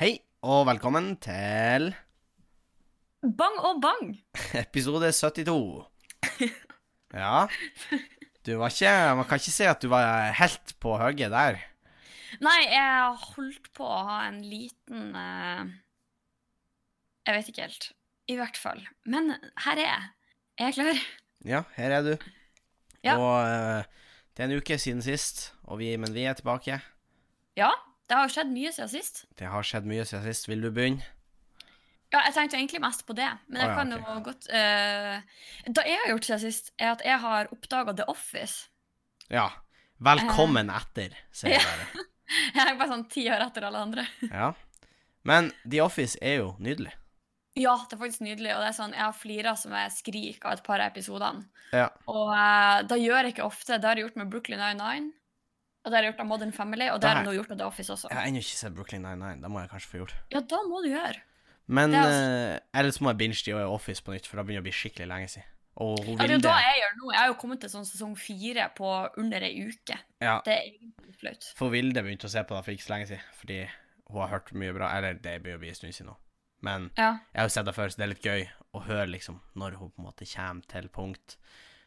Hei, og velkommen til Bang og bang! episode 72. Ja. Du var ikke Man kan ikke si at du var helt på hugget der. Nei, jeg holdt på å ha en liten eh, Jeg vet ikke helt. I hvert fall. Men her er jeg. Er jeg klar? Ja, her er du. Ja. Og eh, det er en uke siden sist, og vi, men vi er tilbake. Ja. Det har jo skjedd mye siden sist. Det har skjedd mye siden sist. Vil du begynne? Ja, jeg tenkte egentlig mest på det, men jeg oh, ja, kan jo godt uh, Det jeg har gjort siden sist, er at jeg har oppdaga The Office. Ja. Velkommen etter, sier jeg bare. Jeg er bare sånn ti år etter alle andre. Ja. Men The Office er jo nydelig. Ja, det er faktisk nydelig, og det er sånn, jeg har flira som jeg skriker av et par av episodene. Ja. Og uh, da gjør jeg ikke ofte. Det har jeg gjort med Brooklyn 99. Og det har jeg gjort av Modern Family, og det har jeg nå gjort av The Office også. Jeg har ennå ikke sett Brooklyn 99. Det må jeg kanskje få gjort. Ja, da må du gjøre. Men Det er eh, Ellers må jeg binge The Office på nytt, for det begynner å bli skikkelig lenge siden. Og hun Ja, det er jo da jeg gjør nå. Jeg har jo kommet til sånn sesong fire på under ei uke. ja, Det er egentlig flaut. For Vilde begynte å se på det for ikke så lenge siden, fordi hun har hørt mye bra. Eller det begynner å bli en stund siden nå. Men Ja. jeg har jo sett det før, så det er litt gøy å høre liksom når hun på en måte kommer til punkt.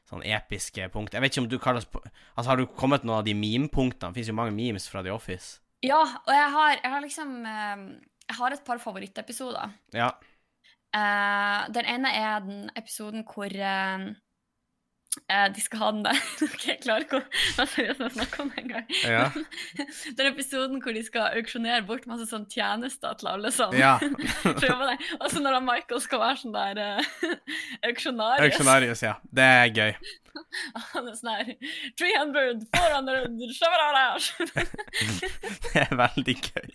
Sånn episke punkt. Jeg vet ikke om du kaller det Altså, har du kommet noen av de meme-punktene? Det fins jo mange memes fra The Office. ja, og jeg har, jeg har liksom eh, Jeg har et par favorittepisoder. Ja. Uh, den ene er den episoden hvor eh, eh, de skal ha den der Ok, jeg klarer ikke å være seriøs med å snakke om det engang. Ja. Den episoden hvor de skal auksjonere bort masse sånn tjenester til alle som ja. prøver det. Og så når han Michael skal være sånn der uh, auksjonarius Auksjonarius, ja. Det er gøy. Han er sånn her 300, 400, shabarash. Det er veldig gøy.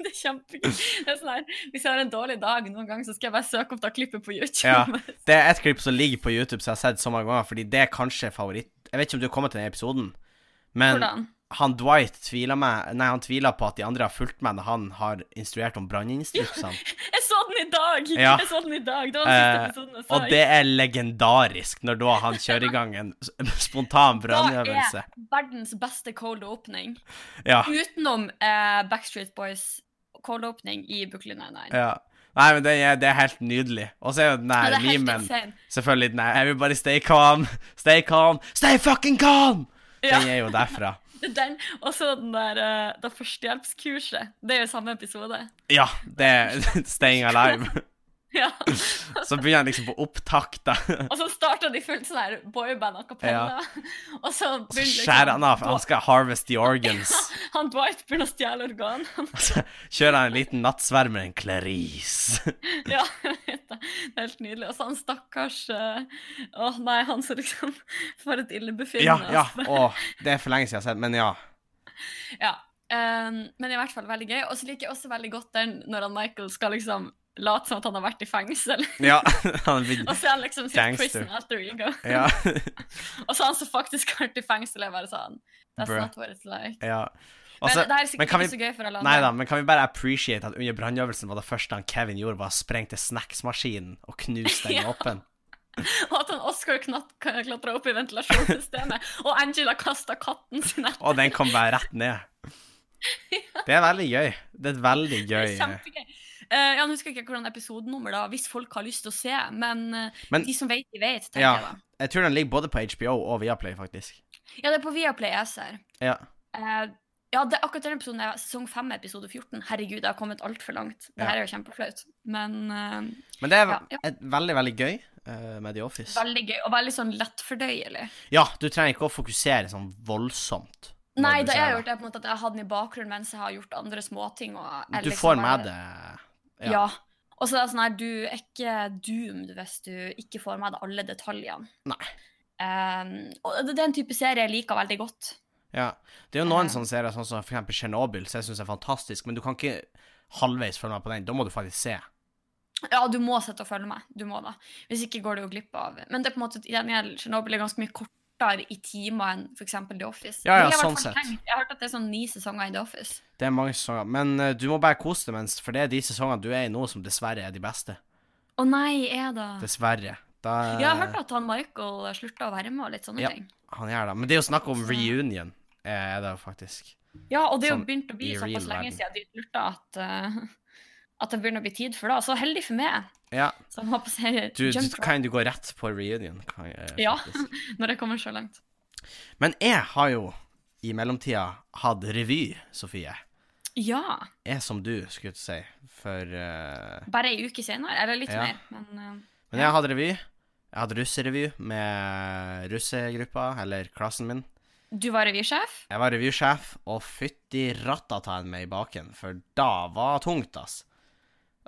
Det er kjempegøy. Det er sånn her, Hvis jeg har en dårlig dag noen gang, så skal jeg bare søke opp det klippet på YouTube. Ja. Det er et klipp som ligger på YouTube som jeg har sett så mange ganger, fordi det er kanskje favoritt... Jeg vet ikke om du har kommet til den episoden, men Hvordan? han Dwight tviler, med, nei, han tviler på at de andre har fulgt med når han har instruert om branninstruksene. Jeg så den i dag! Ja. Jeg så den i dag. Det var den siste Eh, episoden jeg så. og det er legendarisk når da han kjører i gang en spontan brannøvelse. Da er verdens beste cold opening. Ja, Utenom eh, Backstreet Boys cold opening i Brooklyn Nine-Nine. ja. Nei, men det er, det er helt nydelig. Og så er jo den der det er memen selvfølgelig den der Everybody stay calm, stay calm, stay fucking calm! Ja. Den er jo derfra. Er Den, og så den der uh, da førstehjelpskurset. Det er jo samme episode. Ja, det er Staying Alive. Ja. Så begynner han liksom på opptakt, da. Og så starta de fullt sånn her boyband a cappella. Og så Så liksom skjærer han av. Han skal harvest the organs. Han Dwight begynner å stjele organ. Så kjører han en liten nattsvermer, en Clarice. ja, det. Er helt nydelig. Og så han stakkars eh, Å nei, han som liksom får et Ja, illebefinnende. ja. ja. Å, det er for lenge siden jeg har sett, men ja. Ja. Um, men i hvert fall veldig gøy. Og så liker jeg også veldig godt den når han Michael skal liksom late som at han har vært i fengsel. Ja, han blitt Og så er han liksom sitt prison alter ego. Ja. Og så han som faktisk har vært i fengsel, er bare sånn That's Bruh. not what it's like. ja. Men Altså, det er sikkert ikke så gøy for alle Nei da, men kan vi bare appreciate at under brannøvelsen var det første han Kevin gjorde, var å sprengte snacksmaskinen og knuste den Ja. åpen? Og at han Oscar klatra opp i ventilasjonssystemet, og Angela kasta katten sin etter. Og den kom bare rett ned. Det er veldig gøy. Det er et veldig Det er kjempegøy. Eh, jeg husker ikke hvordan episodenummer, da, hvis folk har lyst til å se. Men, eh, Men- de som vet, de vet, tenker Ja. jeg da. Jeg tror den ligger både på HBO og Viaplay, faktisk. Ja, det er på Viaplay jeg ser. Ja. Uh, ja, det, akkurat den episoden er sesong 5, episode 14. Herregud, jeg har kommet altfor langt. Det Ja. er jo kjempeflaut. Men uh, Men det er Ja, ja. Veldig, veldig gøy eh, med The Office. veldig gøy, og veldig sånn lettfordøyelig. Ja, du trenger ikke å fokusere sånn voldsomt. Nei, da jeg har gjort, det på en måte at jeg har hatt den i bakgrunnen mens jeg har gjort andre småting. Du liksom får bare- med det Ja. Ja. Og så er det sånn her, du er ikke doomed hvis du ikke får med deg alle detaljene. Nei. Um, og det er en type serie jeg liker veldig godt. Ja. Det er jo noen uh, sånne serier, sånn som for eksempel Chernobyl, som jeg syns er fantastisk, men du kan ikke halvveis følge med på den. Da må du faktisk se. Ja, du må sitte og følge med. Du må da. Hvis ikke går du jo glipp av Men det er på en måte, Tsjernobyl er ganske mye kortere i timer enn f.eks. The Office. Ja, ja, sånn sett. Jeg har hørt at det er sånn ni sesonger i The Office. Det er mange sesonger. Men uh, du må bare kose deg, mens, for det er de sesongene du er i nå, som dessverre er de beste. Å nei, er det Dessverre. Da, Jeg har hørt at han Michael slutta å være med og litt sånne Ja. ting. Han gjør det. Men det er jo snakk om reunion, eh, er det jo faktisk. Ja, og det er jo Sånn begynt å bli såpass lenge verden. siden de slutta at eh, at det begynner å bli tid for det. Så heldig for meg. Ja, Så jeg må på seg du, du kan du gå rett på reunion, jeg, Ja. når jeg kommer så langt. Men jeg har jo i mellomtida hatt revy, Sofie. Ja. Jeg som du, skulle jeg si. For uh... Bare ei uke senere. Eller litt Ja. mer, men uh, Men jeg har hatt revy. Jeg hadde russerevy med russegruppa, eller klassen min. du var revysjef. Jeg var revysjef, og fytti rattataen meg i baken, for da var tungt, ass.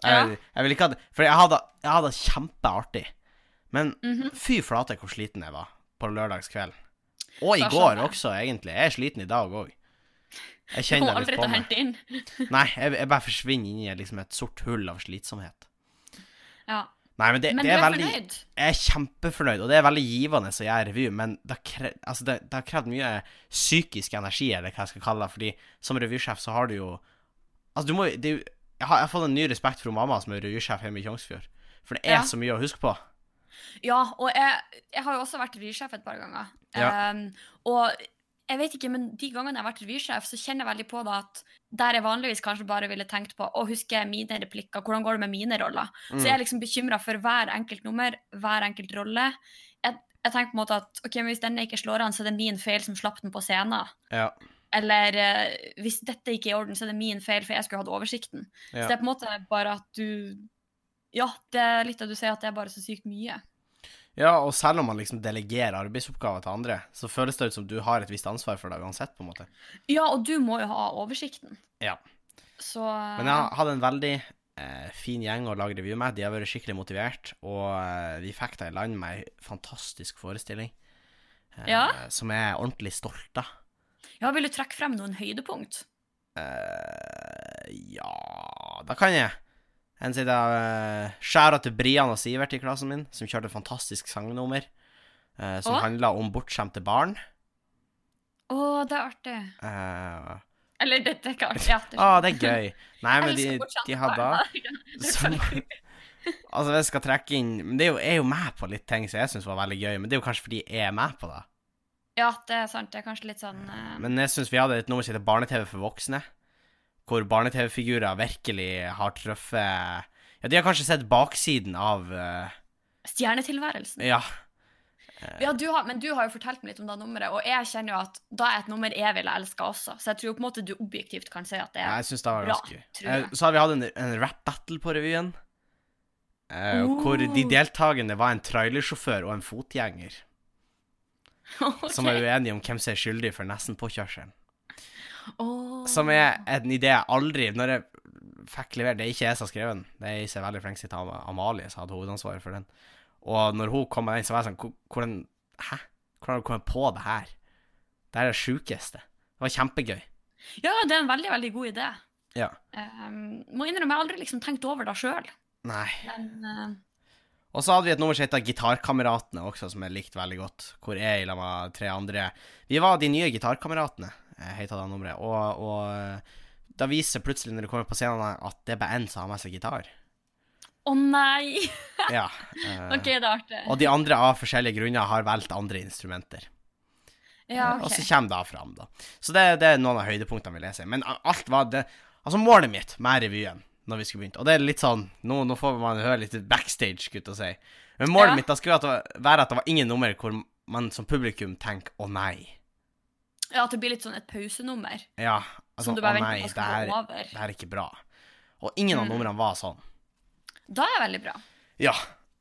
Jeg, Ja. jeg ikke ha For jeg hadde, jeg hadde kjempeartig. Men Mhm. fy flate hvor sliten jeg var på lørdagskveld. Og i går også, egentlig. Jeg er sliten i dag òg. Jeg kjenner det litt på meg. inn. Nei, jeg, jeg bare forsvinner inn i liksom et sort hull av slitsomhet. Ja. Nei, men det, Men det du er er veldig fornøyd? Jeg er kjempefornøyd, og det er veldig givende å gjøre revy, men det kre altså det, det har krevd mye psykisk energi, eller hva jeg skal kalle det, fordi som revysjef så har du jo Altså, du må det er jo jeg har, jeg har fått en ny respekt for mamma som er revysjef hjemme i Tjongsfjord, for det er Ja. så mye å huske på. Ja, og jeg, jeg har jo også vært revysjef et par ganger. Ja. Um, og jeg vet ikke, men de gangene jeg har vært revysjef, så kjenner jeg veldig på det at der jeg vanligvis kanskje bare ville tenkt på å huske mine replikker, hvordan går det med mine roller. Mm. Så jeg er liksom bekymra for hver enkelt nummer, hver enkelt rolle. Jeg, jeg tenker på en måte at ok, men hvis denne ikke slår an, så er det min feil som slapp den på scenen. Ja. Eller eh, hvis dette ikke er i orden, så er det min feil, for jeg skulle hatt oversikten. Ja. Så det er på en måte bare at du Ja, det er litt det du sier, at det er bare så sykt mye. ja, og selv om man liksom delegerer arbeidsoppgaver til andre, så føles det ut som du har et visst ansvar for det uansett, på en måte. Ja, og du må jo ha oversikten. Ja. Så Men jeg hadde en veldig eh, fin gjeng å lage revy med. De har vært skikkelig motivert, og eh, vi fikk det i land med ei fantastisk forestilling. eh, Ja. Som jeg er ordentlig stolt av. Ja, vil du trekke frem noen høydepunkt? Uh, ja Da kan jeg. En side av uh, Skjæra til Brian og Sivert i klassen min, som kjørte fantastisk sangnummer. uh, som Å? handla om bortskjemte barn. Å, det er artig. Uh, Eller det, er ikke artig. Ja, det ah, det er gøy. Nei, men de, de hadde. Som. Altså, hvis jeg skal trekke inn Men det er jo, jeg er jo med på litt ting som jeg syns var veldig gøy, men det er jo kanskje fordi jeg er med på det. Ja, det er sant. Det er kanskje litt sånn uh... Men jeg syns vi hadde et nummer som heter Barne-TV for voksne, hvor barne-TV-figurer virkelig har truffet Ja, de har kanskje sett baksiden av uh... Stjernetilværelsen. Ja. Ja, du har, men du har jo fortalt meg litt om det nummeret, og jeg kjenner jo at da er et nummer jeg ville elska også, så jeg tror på en måte du objektivt kan si at det er Jeg synes det var bra, ganske. Eh, Så har vi hatt en, en rap-battle på revyen. eh, Hvor de Oh. deltakende var en trailersjåfør og en fotgjenger Ok. som er uenige om hvem som er skyldig for nesten-påkjørselen. Oh. Som er en idé jeg aldri Når jeg fikk levert Det er ikke jeg som har skrevet den, det er er veldig flink til av Amalie som hadde hovedansvaret for den. Og når hun kom med den, så var jeg sånn Hvordan Hæ? Hvordan har du kommet på det her? Det her er det sjukeste. Det var kjempegøy. Ja, det er en veldig, veldig god idé. Ja. Um, må innrømme, jeg har aldri liksom tenkt over det sjøl. Nei. Men eh, Og så hadde vi et nummer som heter Gitarkameratene også, som jeg likte veldig godt. Hvor jeg la meg med tre andre Vi var de nye gitarkameratene, het heter det nummeret. Og, og eh, da viser plutselig, når du kommer på scenen, at det er bare én som har med seg gitar. Å nei! Ja. eh, OK, det er artig. Og de andre av forskjellige grunner har valgt andre instrumenter. Ja, Og så kommer det fram, da. Så det, det er noen av høydepunktene vi leser. Men alt var det Altså, målet mitt med revyen når vi skulle begynt Og det er litt sånn Nå, nå får man høre litt backstage, skulle å si. Men målet Ja. mitt da skulle det være at det var ingen nummer hvor man som publikum tenker 'å nei'. Ja, At det blir litt sånn et pausenummer Ja, altså, som du å bare nei, det skal her, gå over. det her er ikke bra. Og ingen av Mm. numrene var sånn. Da er jeg veldig bra. Ja,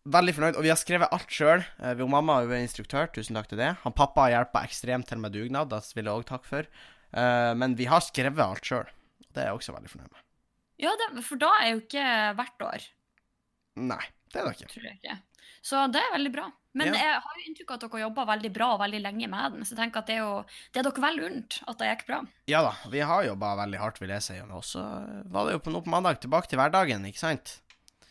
veldig fornøyd. Og vi har skrevet alt sjøl. Uh, mamma er instruktør, tusen takk til det. Han pappa har hjulpet ekstremt til med dugnad, det vil jeg òg takke for. Uh, men vi har skrevet alt sjøl. Det er jeg også veldig fornøyd med. Ja, det, for da er jo ikke hvert år, Nei, det er det ikke. tror jeg ikke. Så det er veldig bra. Men Ja. jeg har jo inntrykk av at dere jobba veldig bra og veldig lenge med den, så jeg tenker at det er jo det er dere vel unt at det gikk bra. Ja da, vi har jobba veldig hardt, vil jeg si. Og så var det jo på nå på mandag tilbake til hverdagen, ikke sant?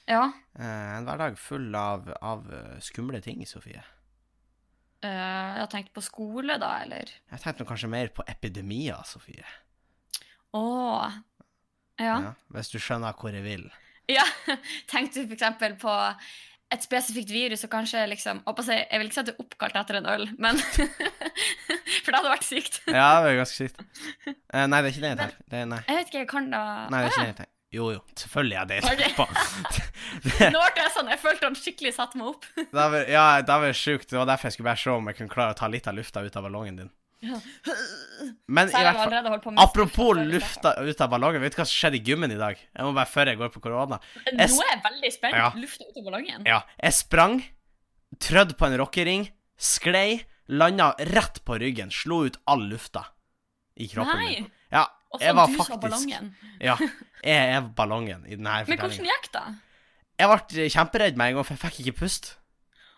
Ja. Eh, en hverdag full av, av eh, skumle ting, Sofie. eh, jeg har tenkt på skole, da, eller Jeg tenkte kanskje mer på epidemier, Sofie. Å. Ja. Ja, hvis du skjønner hvor jeg vil. Ja, tenkte du eksempel på et spesifikt virus og kanskje liksom å, si, Jeg vil ikke si at det er oppkalt etter en øl, men For det hadde vært sykt. Ja, det er ganske sykt. Uh, nei, det er ikke det jeg tenker. Det nei. Jeg vet ikke, jeg kan da nei, det er ikke det jeg tenker. Jo, jo, selvfølgelig er det Ok. etterpå. Nå ble jeg sånn, jeg følte han skikkelig satte meg opp. Det var, ja, det var sjukt. Det var derfor jeg skulle bare se om jeg kunne klare å ta litt av lufta ut av ballongen din. Men i hvert fall Apropos lufta ut av ballongen, vet du hva som skjedde i gymmen i dag? Jeg må bare før jeg går på korona. Jeg Nå er jeg veldig spent. Ja. Lufta ut av ballongen. Ja, jeg sprang, trødde på en rockering, sklei, landa rett på ryggen, slo ut all lufta i kroppen Nei. min. Ja, Og så var du faktisk ballongen. Ja, jeg er ballongen i denne fortellingen. Men hvordan gikk det? Jeg ble kjemperedd med en gang, for jeg fikk ikke pust.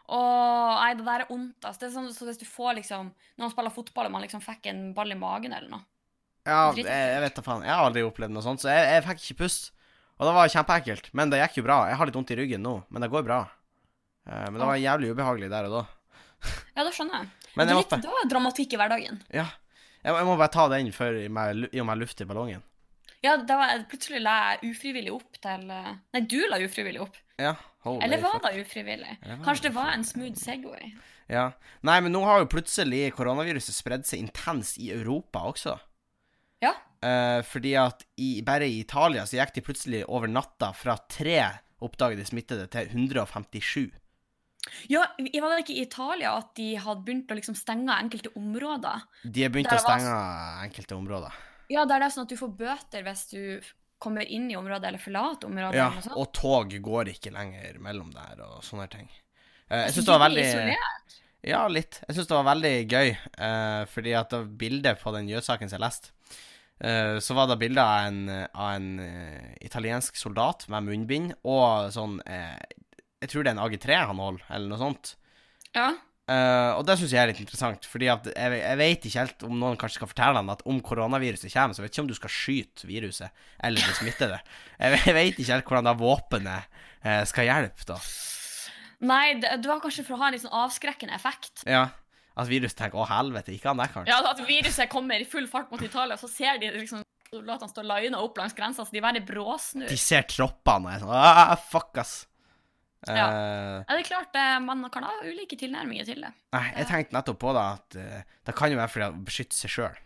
Åh, nei, det der er vondt. Altså. Det er sånn så hvis du får liksom Når man spiller fotball og man liksom fikk en ball i magen eller noe. Ja, jeg, jeg vet da faen. Jeg har aldri opplevd noe sånt, så jeg, jeg fikk ikke pust. Og det var kjempeekkelt. Men det gikk jo bra. Jeg har litt vondt i ryggen nå, men det går bra. Eh, men det var jævlig ubehagelig der og da. Ja, det skjønner jeg. Men det, jeg måtte, det var dramatikk i hverdagen. ja, jeg, jeg må bare ta den før i og med luft i ballongen. Ja, da var, plutselig la jeg ufrivillig opp til eh, Nei, du la ufrivillig opp. Ja, holy Eller var fuck. det ufrivillig? Var Kanskje det var en smooth Segway? Ja. Nei, men nå har jo plutselig koronaviruset spredd seg intenst i Europa også. Ja. Eh, fordi at i, bare i Italia så gikk de plutselig over natta fra tre oppdagede smittede til 157. Ja, var det ikke i Italia at de hadde begynt å liksom stenge enkelte områder? De har begynt å å var- stenge enkelte områder. Ja, der det er sånn at du får bøter hvis du kommer inn i området eller forlater området. Ja, sånt. og tog går ikke lenger mellom der og sånne ting. Eh, jeg syns det var veldig isolert. Ja, litt. Jeg syns det var veldig gøy, eh, fordi at det bildet på den jødesaken som jeg leste, eh, så var det bilde av en, av en italiensk soldat med munnbind og sånn Jeg tror det er en AG3 han holder, eller noe sånt. Ja. Eh, og det syns jeg er litt interessant, fordi at jeg, jeg vet ikke helt om noen kanskje skal fortelle dem at om koronaviruset kommer, så vet ikke om du skal skyte viruset eller bli smittede. Jeg, jeg vet ikke helt hvordan det våpenet uh, skal hjelpe, da. Nei, det, det var kanskje for å ha en litt sånn avskrekkende effekt. Ja. At viruset tenker 'å, helvete', ikke han der, kanskje. Ja, At viruset kommer i full fart mot Italia, så ser de liksom soldatene stå lina opp langs grensa, så de bare bråsnur. De ser troppene og er sånn Fuck, ass. Ja. Eh, Ja, det er klart, eh, man kan ha ulike tilnærminger til det. nei, jeg tenkte nettopp på det at eh, det kan jo være fordi å beskytte seg sjøl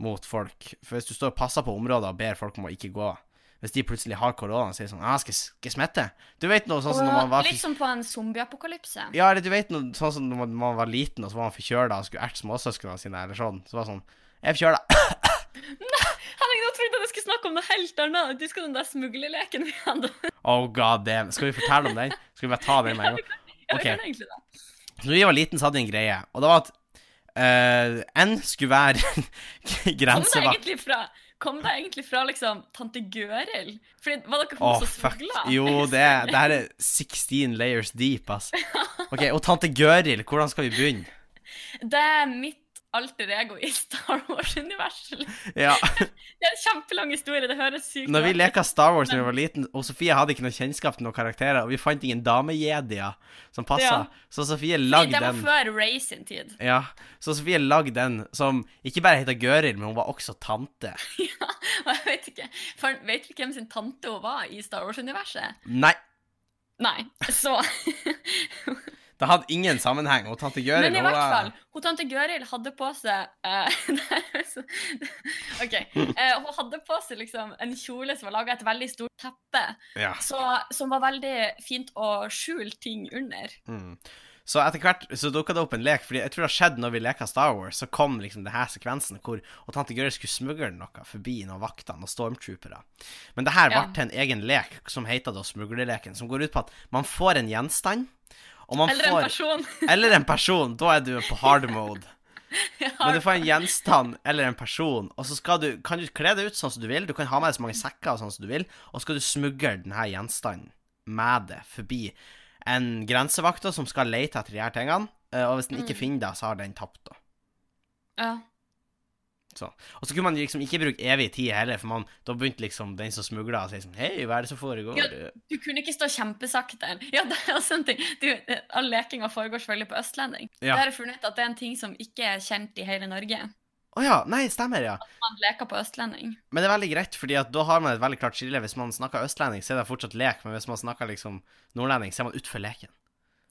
mot folk. For hvis du står og passer på områder og ber folk om å ikke gå Hvis de plutselig har korona og sier sånn ah, skal, jeg- skal jeg smitte? Du vet noe sånn som når man var Litt som på en zombieapokalypse. Ja, eller du vet noe sånn som når man, man var liten og så var man forkjøla og skulle erte småsøsknene sine, eller sånn. Så var det sånn Jeg er forkjøla. Henning, nå trodde jeg du skulle snakke om noe helt annet. Du skal den der smuglerleken vi hadde. Oh god damn. Skal vi fortelle om den? Skal vi bare ta den med en gang? Ja, Ok. vi kan egentlig det. Så da vi var liten, så hadde vi en greie, og det var at uh, en skulle være grensevakt. Kom det egentlig fra liksom tante Gøril? Fordi Var dere hun oh, som smugla? Jo, det, det her er 16 layers deep, ass. OK, og tante Gøril, hvordan skal vi begynne? Det er mitt alter ego i Star Wars-universet. Ja, Det er en kjempelang historie. Det høres sykt Når vi leka Star Wars da vi var liten, og Sofie hadde ikke noe kjennskap til noen karakterer, og vi fant ingen damejedier som passa, Ja. så Sofie lagde den Det var før Ray sin tid. Ja, så Sofie lagde den som ikke bare heter Gøril, men hun var også tante. Ja, og jeg vet ikke for, Vet du hvem sin tante hun var i Star Wars-universet? Nei, Nei. Så det hadde ingen sammenheng. Og tante Gøril Men i hvert fall, hun tante Gøril hadde på seg så- OK. Uh, hun hadde på seg liksom en kjole som var laga et veldig stort teppe, Ja. så, som var veldig fint å skjule ting under. Mm. Så etter hvert så dukka det opp en lek, Fordi jeg tror det har skjedd når vi leka Star Wars, så kom liksom det her sekvensen hvor og tante Gøril skulle smugle noe forbi noen vakter, og stormtroopere. Men det her Ja. ble til en egen lek som heter da smuglerleken, som går ut på at man får en gjenstand, Eller en person. Eller en person. Da er du på hard mode. Men du får en gjenstand eller en person, og så skal du, kan du kle deg ut sånn som du vil. Du kan ha med deg så mange sekker og sånn som du vil, og så skal du smugle denne gjenstanden med det forbi en grensevakt som skal lete etter de her tingene. eh, Og hvis den ikke Mm. finner deg, så har den tapt, da. Ja. Så. Og så kunne man liksom ikke bruke evig tid heller, for man, da begynte liksom den som smugla, å si sånn Hei, hva er det som foregår? Ja. Du kunne ikke stå kjempesakte. Ja, det er også en ting. Du, all lekinga foregår selvfølgelig på østlending. Ja. Det har jeg funnet at det er en ting som ikke er kjent i hele Norge. Å ja, nei, stemmer, ja. At Man leker på østlending. Men det er veldig greit, fordi da har man et veldig klart skille. Hvis man snakker østlending, så er det fortsatt lek, men hvis man snakker liksom nordlending, så er man utfor leken.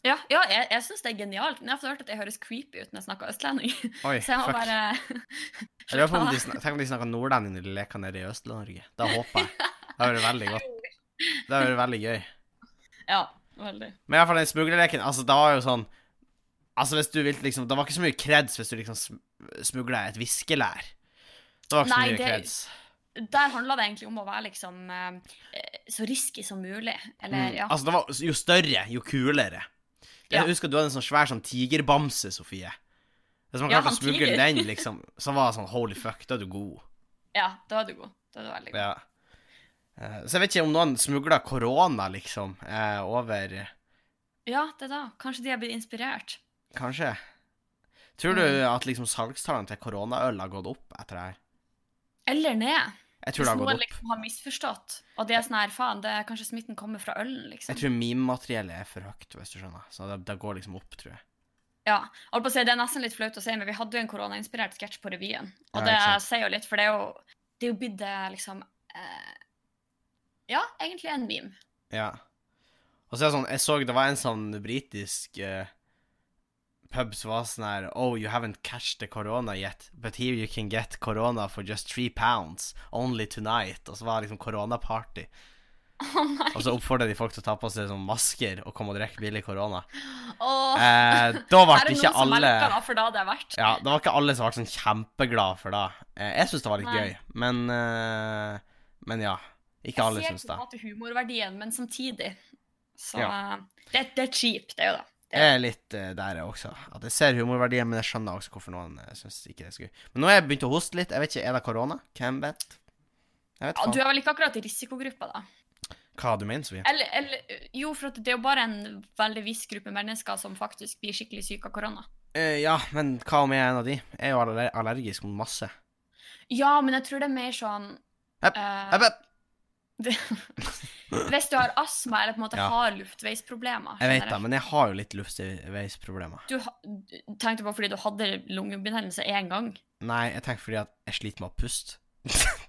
Ja, ja jeg, jeg syns det er genialt. Men jeg har hørt at det høres creepy ut når jeg snakker østlending. Oi, Så jeg må fuck. bare Jeg om de, Tenk om de snakker nordlending når de leker nede i Øst-Norge. Da håper jeg. Det har vært veldig godt. Det har vært veldig gøy. Ja, veldig. Men i hvert fall den smuglerleken, altså, det var jo sånn Altså, hvis du ville liksom Det var ikke så mye kreds hvis du liksom smugla et viskelær. Det var ikke Nei, så mye det- kreds Der handla det egentlig om å være liksom eh, så risky som mulig. Eller, Mm. ja. Altså, det var jo større, jo kulere. Jeg Ja. husker du hadde en sånn svær sånn tigerbamse, Sofie. Hvis man Ja, klarte å smugle den, liksom, så var det sånn holy fuck, da er du god. ja, da var du god. Da var du veldig god. Ja. Eh, Så jeg vet ikke om noen smugla korona, liksom, eh, over Ja, det da. Kanskje de har blitt inspirert. Kanskje. Tror du Mm. at liksom salgstallene til koronaøl har gått opp etter det her? Eller ned. Jeg tror Hvis det har gått opp. liksom har misforstått, og det er sånn her, faen, det er kanskje smitten kommer fra ølen, liksom. Jeg tror meme-materiellet er for høyt, hvis du skjønner. Så det, det går liksom opp, tror jeg. Ja, på å si, Det er nesten litt flaut å si, men vi hadde jo en koronainspirert sketsj på revyen. Og Ja, det sier jo litt, for det er jo, det er jo blitt eh, liksom eh, Ja, egentlig en meme. Ja. Og så er det sånn, jeg så det var en sånn britisk eh, pub som var sånn her Oh, you haven't catched the corona yet, but here you can get corona for just three pounds. Only tonight. Og så var det liksom koronaparty. Oh. Og så oppfordra de folk til å ta på seg sånn masker og komme og drikke billig korona. Oh, Eh, da ble det ikke alle merker da, for da det vært. Ja, det var ikke alle som ble sånn kjempeglad for det. Eh, jeg syns det var litt Nei. gøy, men eh, Men ja. Ikke alle jeg syns ser det. på en måte humorverdien, men samtidig Så Ja. det, det er cheap, det er jo det. Jeg er litt uh, der, jeg også. At jeg ser humorverdien, men jeg skjønner også hvorfor noen uh, syns ikke det er gøy. Men nå har jeg begynt å hoste litt. Jeg vet ikke, Er det korona? Hvem vet? Vet Ja, du er vel ikke akkurat i risikogruppa, da? Hva du mener, Sofie? Eller, eller Jo, for det er jo bare en veldig viss gruppe mennesker som faktisk blir skikkelig syke av korona. Uh, ja, men hva om jeg er en av de? Jeg er jo allergisk mot masse. Ja, men jeg tror det er mer sånn Hepp, eh, Hepp, hepp. Det, Hvis du har astma eller på en måte Ja. har luftveisproblemer Jeg vet det, men jeg har jo litt luftveisproblemer. Du tenkte på fordi du hadde lungebetennelse én gang? Nei, jeg tenker fordi at jeg sliter med å puste.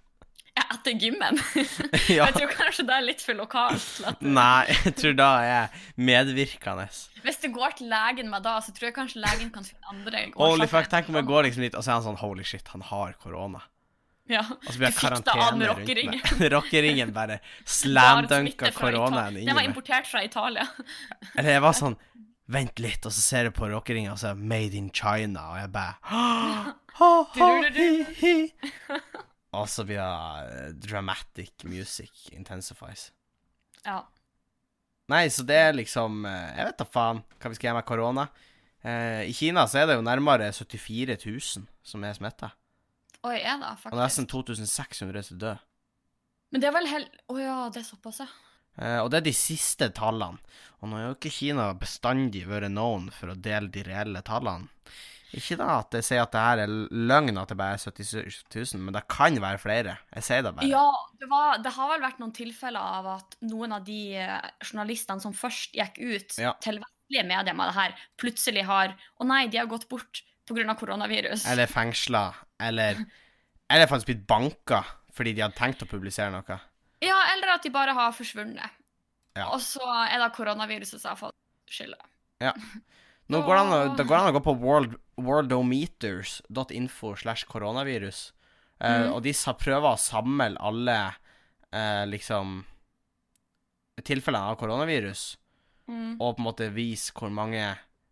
Ja, etter gymmen? ja. Jeg tror kanskje det er litt for lokalt. Nei, jeg tror da er jeg medvirkende. Hvis du går til legen med da, så tror jeg kanskje legen kan finne andre Holy årsaker. fuck, tenk om jeg går liksom dit, og så er han sånn Holy shit, han har korona. Ja. Og så blir jeg karantene rundt meg. Rockeringen bare slamdunka koronaen Ita- inni Den var importert fra Italia. Eller jeg var sånn Vent litt, og så ser jeg på rockeringen, og så er det Made in China, og jeg bare. Og så blir det eh, dramatic music intensifies. Ja. Nei, så det er liksom eh, Jeg vet da faen hva vi skal gjøre med korona. Eh, I Kina så er det jo nærmere 74 000 som er smitta. Oi, er det Og nesten faktisk? 2600 som dør. Men det er vel helt Å ja, det er såpass, ja. Eh, og det er de siste tallene. Og nå har jo ikke Kina bestandig vært known for å dele de reelle tallene. Ikke da at jeg sier at det her er løgn at det bare er 77 000, men det kan være flere. Jeg sier det bare. Ja, det, var, det har vel vært noen tilfeller av at noen av de eh, journalistene som først gikk ut Ja. til vestlige medier med det her, plutselig har Å nei, de har gått bort pga. koronavirus. Eller fengsla. Eller, eller faktisk blitt banka fordi de hadde tenkt å publisere noe. Ja, eller at de bare har forsvunnet. Ja. Og så er det koronaviruset som har fått skylda. Nå går det an det går an å gå på world, worldometers.info slash koronavirus. Eh, mm. Og de prøver å samle alle eh, liksom tilfellene av koronavirus, Mm. og på en måte vise hvor mange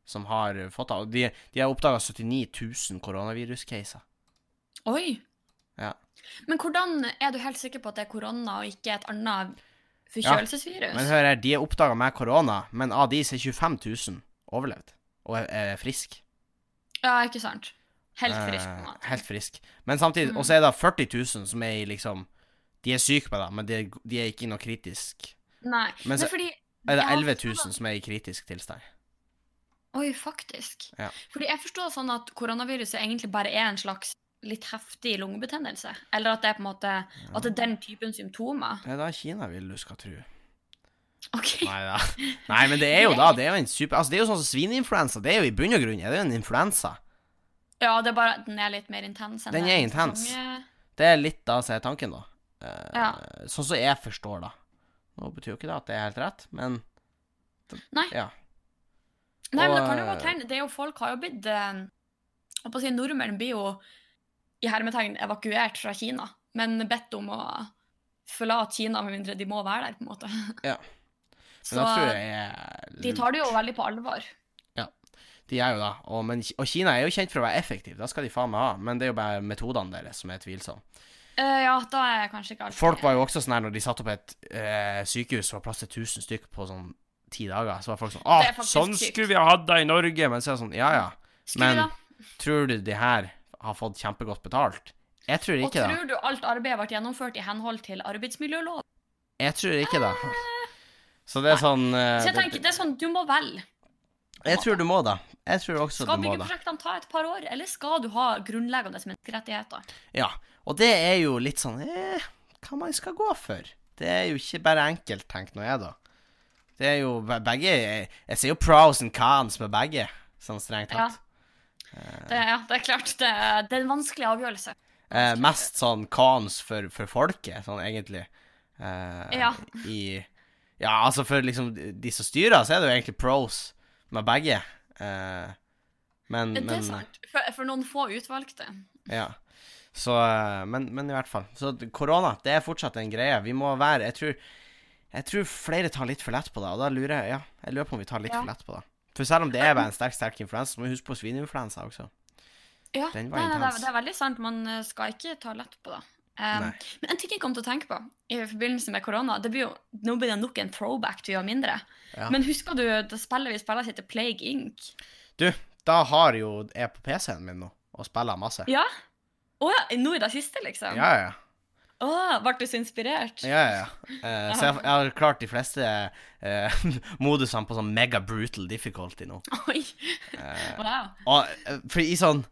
som har fått det. De, de har oppdaga 79 000 koronaviruscaser. Oi. Ja. Men hvordan er du helt sikker på at det er korona og ikke et annet forkjølelsesvirus? Men hør her, de er oppdaga med korona, men av de så er 25 000 overlevd og er, er friske. Ja, ikke sant? Helt frisk. på en Eh, måte. helt frisk. Men samtidig, Mm. og så er det 40 000 som er i liksom De er syke med det, men de, er- de er ikke i noe kritisk. Nei. Men Men fordi Er det 11 000 som er i kritisk tilstand? Oi, faktisk. Ja. Fordi jeg forstår sånn at koronaviruset egentlig bare er en slags litt heftig lungebetennelse. Eller at det er på en måte At det er den typen symptomer. Det er da Kina vil du skal tro. OK. Nei da. Nei, men det er jo da Det er jo en super Altså, det er jo sånn som svineinfluensa. Det er jo i bunn og grunn er det jo en influensa. Ja, det er bare den er litt mer intens enn Den er intens. Det er litt da som er tanken, da. Eh, Ja. Sånn som jeg forstår da. Nå betyr jo ikke det at det er helt rett, men Nei. Ja. Nei, men det kan jo eh, godt hende. Det er jo folk har jo blitt eh, holdt på å si Nordmenn blir jo i hermetegn evakuert fra Kina, men bedt om å forlate Kina med mindre de må være der, på en måte. Ja. Så Men da tror jeg er de tar det jo veldig på alvor. Ja, De er jo da. Og, men, og Kina er jo kjent for å være effektiv, da skal de faen meg ha. Men det er jo bare metodene deres som er tvilsomme. Uh, ja, da er jeg kanskje ikke alltid Folk var jo også sånn her når de satte opp et uh, sykehus og plass til 1000 stykk på sånn ti dager, så var folk sånn Å, Det sånn sykt. skulle vi ha hatt det i Norge! Men så er det sånn Ja ja. Men tror du de her har fått kjempegodt betalt? Jeg tror Og ikke det. tror du alt arbeidet ble gjennomført i henhold til arbeidsmiljølov? Jeg tror ikke det. Så det er sånn uh, Så jeg tenker, det er sånn, du må velge. Jeg tror du må da. Jeg tror også Skal du må da. byggeprosjektene ta et par år, eller skal du ha grunnleggende menneskerettigheter? Ja. Og det er jo litt sånn eh, Hva man skal gå for. Det er jo ikke bare enkelt, tenk nå jeg, da. Det er jo begge Jeg ser jo pros and cons med begge, sånn strengt tatt. Det, ja, det er klart. Det, det er en vanskelig avgjørelse. Eh, mest sånn cons for, for folket, sånn egentlig. Eh, Ja. I Ja, altså for liksom de som styrer, så er det jo egentlig pros med begge. Eh, men, Det er sant. For, for noen få utvalgte. Ja. Så eh, men, men i hvert fall. Så korona, det er fortsatt en greie. Vi må være Jeg tror, jeg tror flere tar litt for lett på det, og da lurer jeg Ja, jeg lurer på om vi tar litt Ja. for lett på det. For selv om det er bare en sterk, sterk influensa, så må vi huske på svineinfluensa også. Ja, nei, nei, det, er, det er veldig sant. Man eh, skal ikke ta lett på det. Um, men en ting jeg kom til å tenke på i forbindelse med korona det blir jo, Nå blir det nok en throwback til å gjøre mindre. Ja. Men husker du det spillet vi spiller som heter Plague Inc? Du, da har jo jeg på PC-en min nå, og spiller masse. Ja? Å ja, nå i det siste, liksom? Ja, ja. Å, ble du så inspirert? Ja, ja. Eh, så jeg, jeg har klart de fleste uh, modusene på sånn mega brutal difficulty nå. Oi. Eh, Wow. Og eh, for i sånn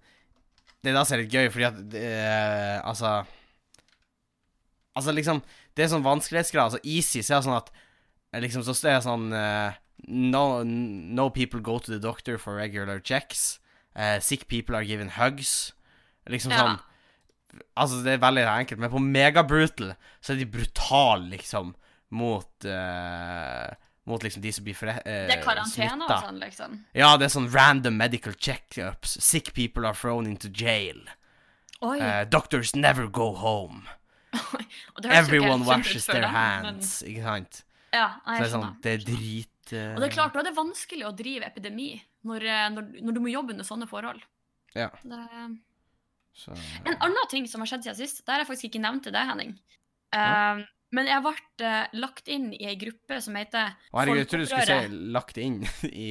Det er da som er litt gøy, fordi at Altså Altså, liksom Det er sånn vanskelighetsgrad. Altså, easy så er det sånn at Liksom, så er det sånn no, no people go to the doctor for regular checks. Sick people are given hugs. Liksom Ja. sånn Altså, det er veldig enkelt, men på megabrutal så er de brutale, liksom, mot uh, Mot liksom de som blir smitta. Uh, Det er karantene og sånn, liksom. Ja, det er sånn random medical checkups. Sick people are thrown into jail. Eh, doctors never go home. Everyone washes their hands. men-. Ikke sant? Ja, nei, Så det er sånn. Det er drit uh... Og det er klart, da er det vanskelig å drive epidemi når, eh, når, når du må jobbe under sånne forhold. Ja. Det, Så, en annen ting som har skjedd siden sist, der jeg faktisk ikke nevnt til deg, Henning. Eh, men jeg ble uh, lagt inn i ei gruppe som heter herregud, jeg trodde du skulle si lagt inn i